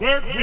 Thank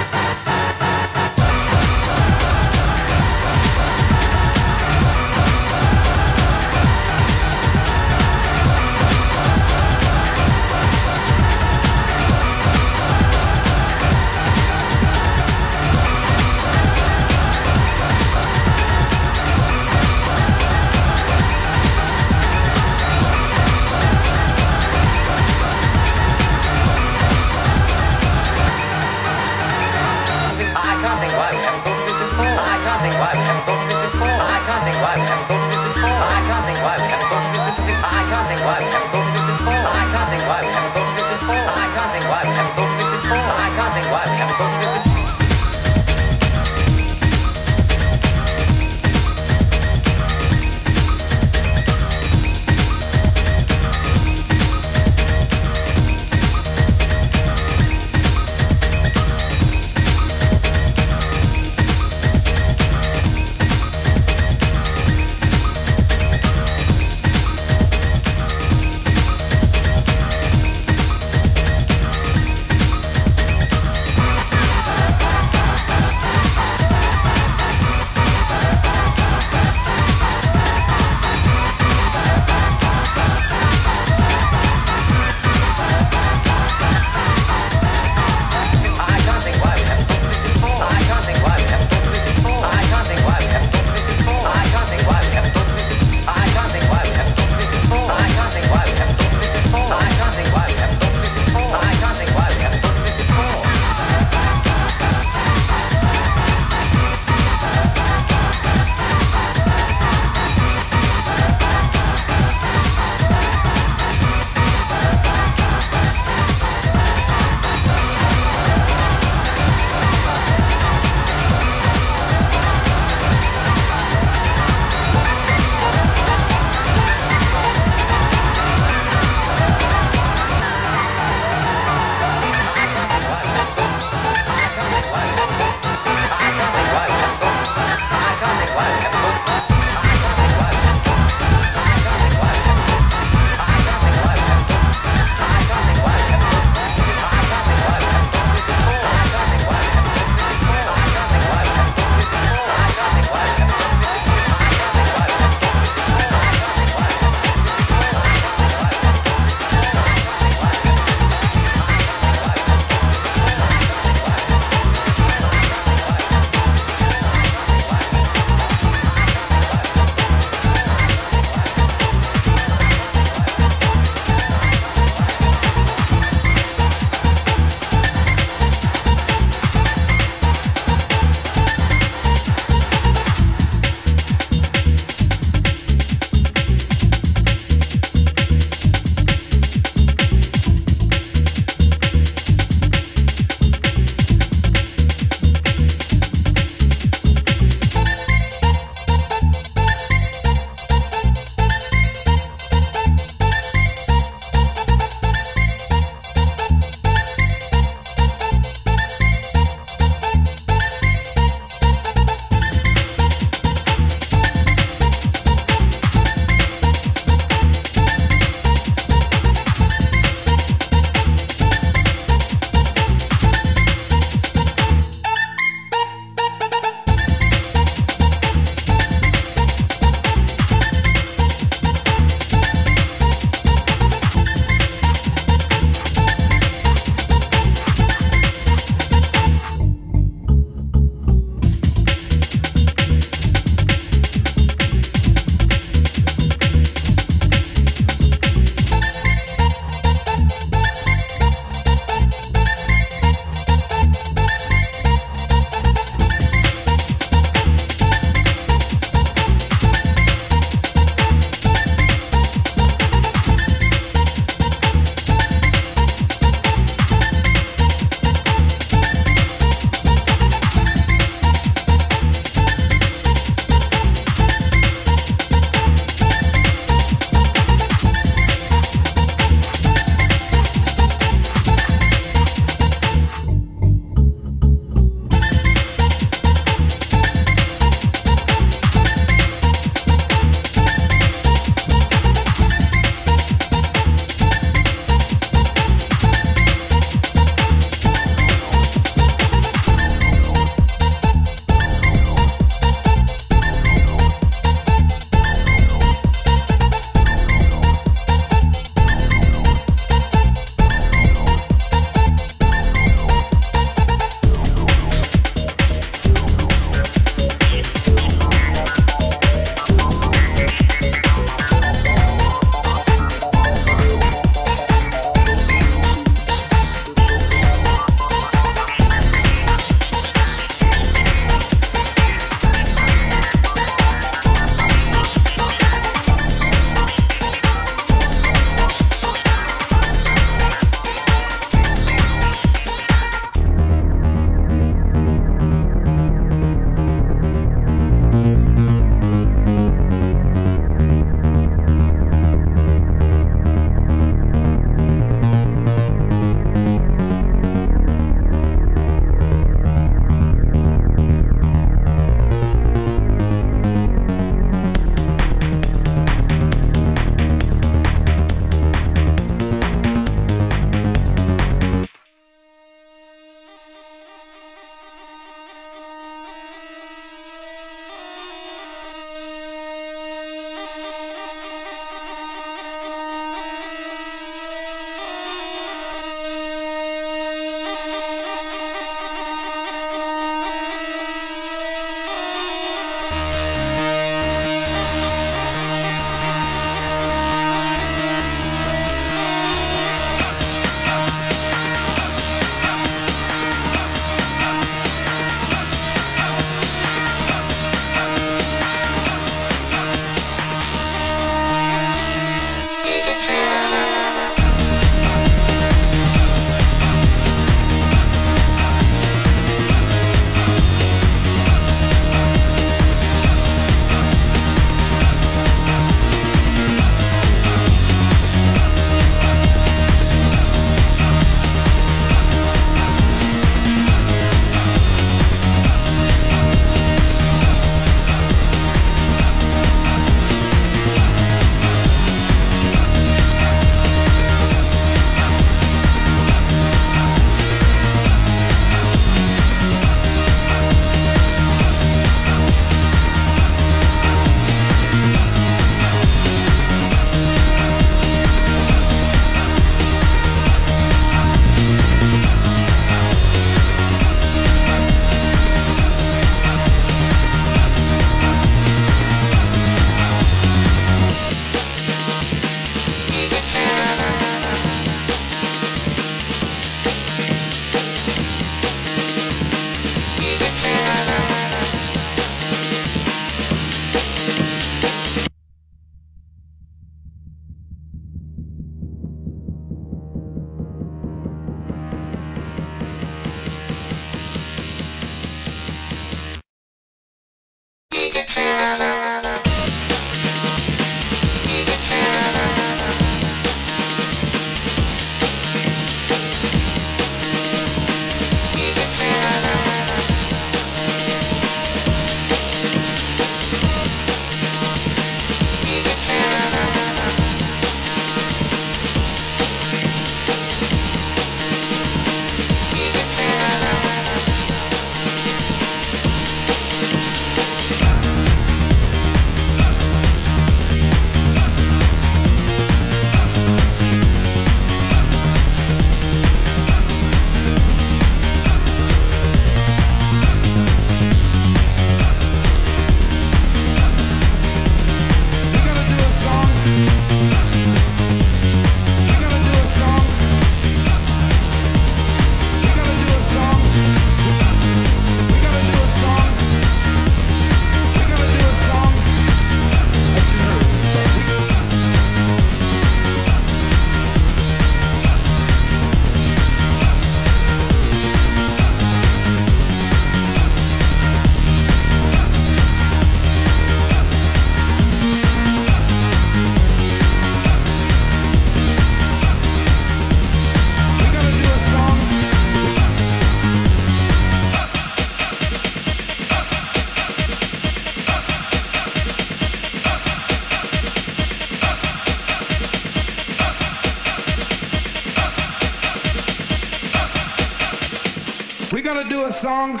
song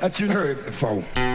that you heard before.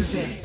music.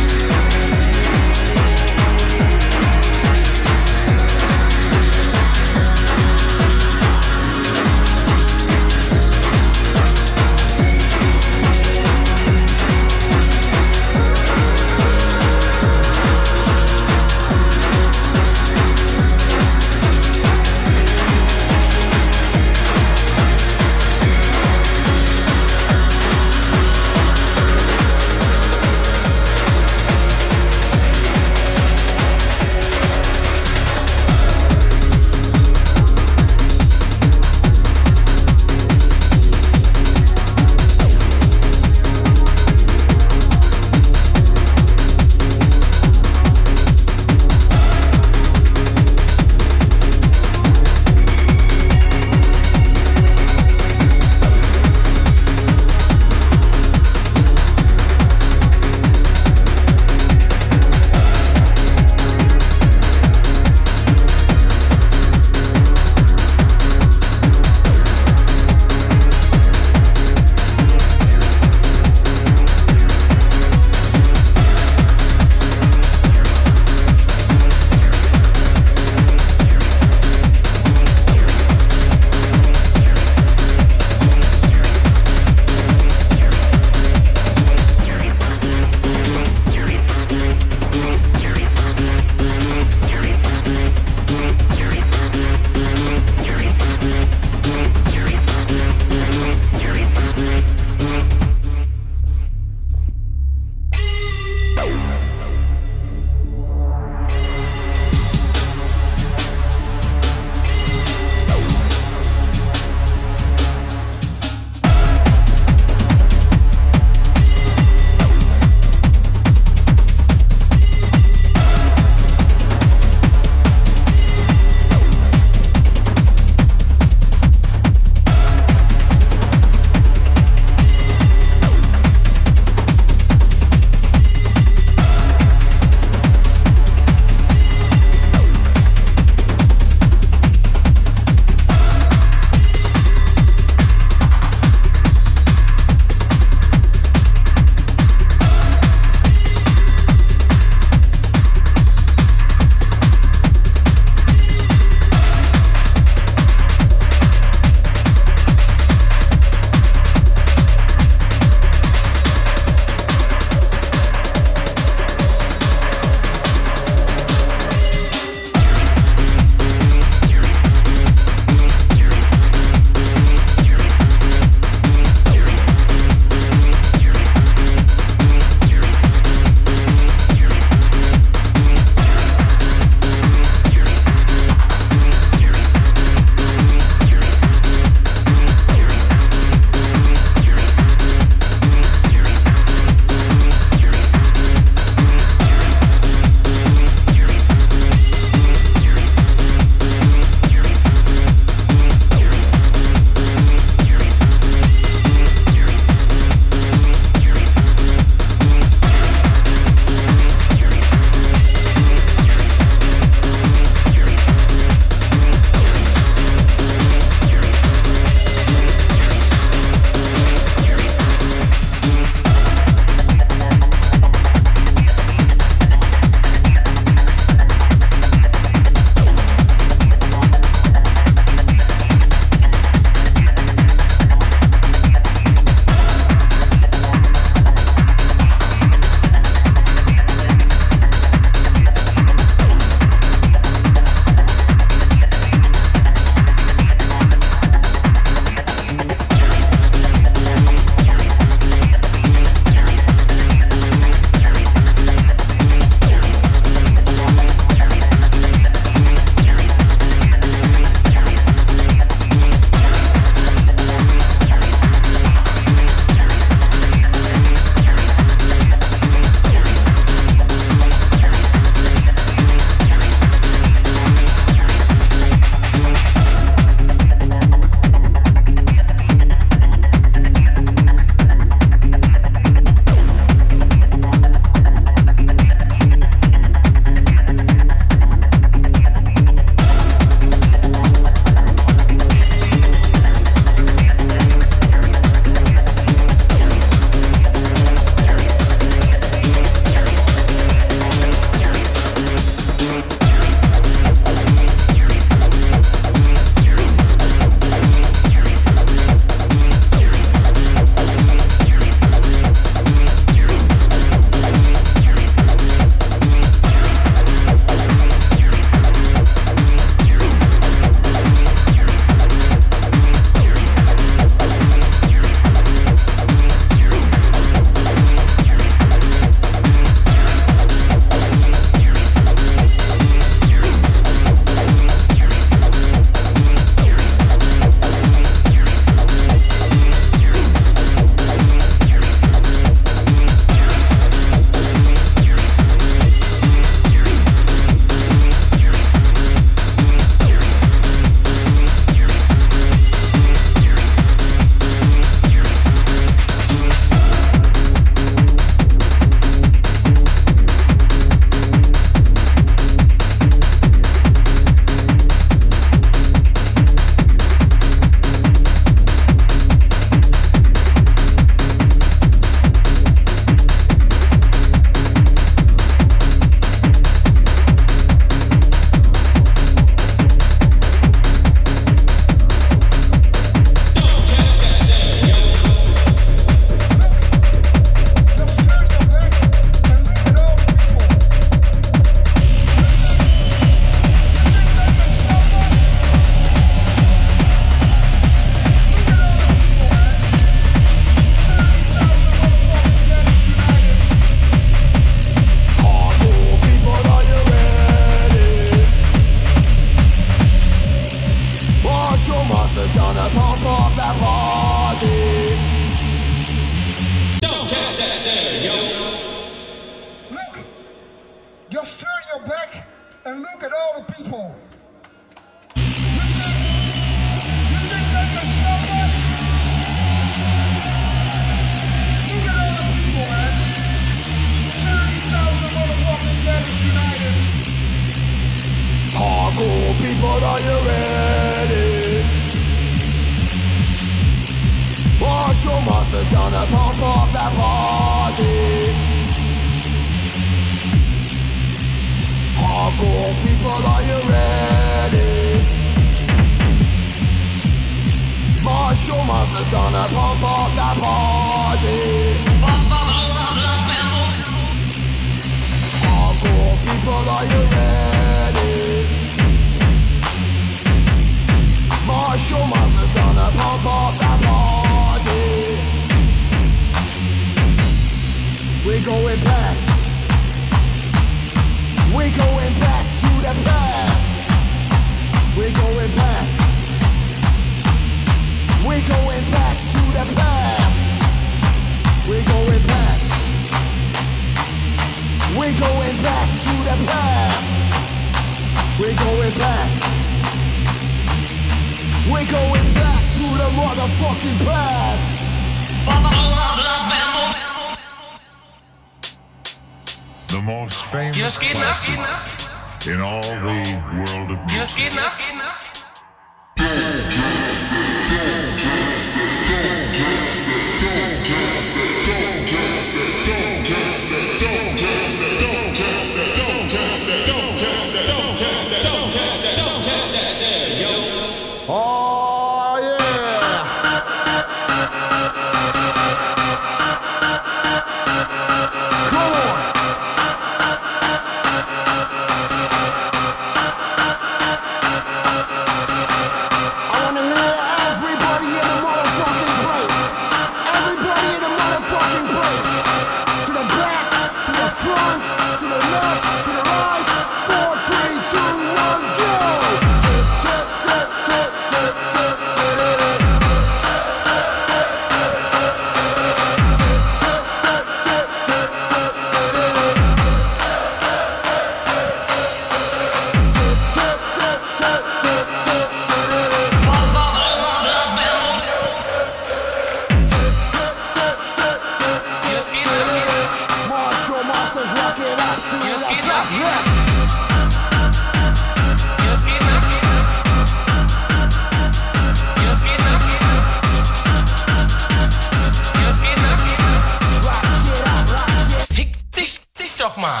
嘛。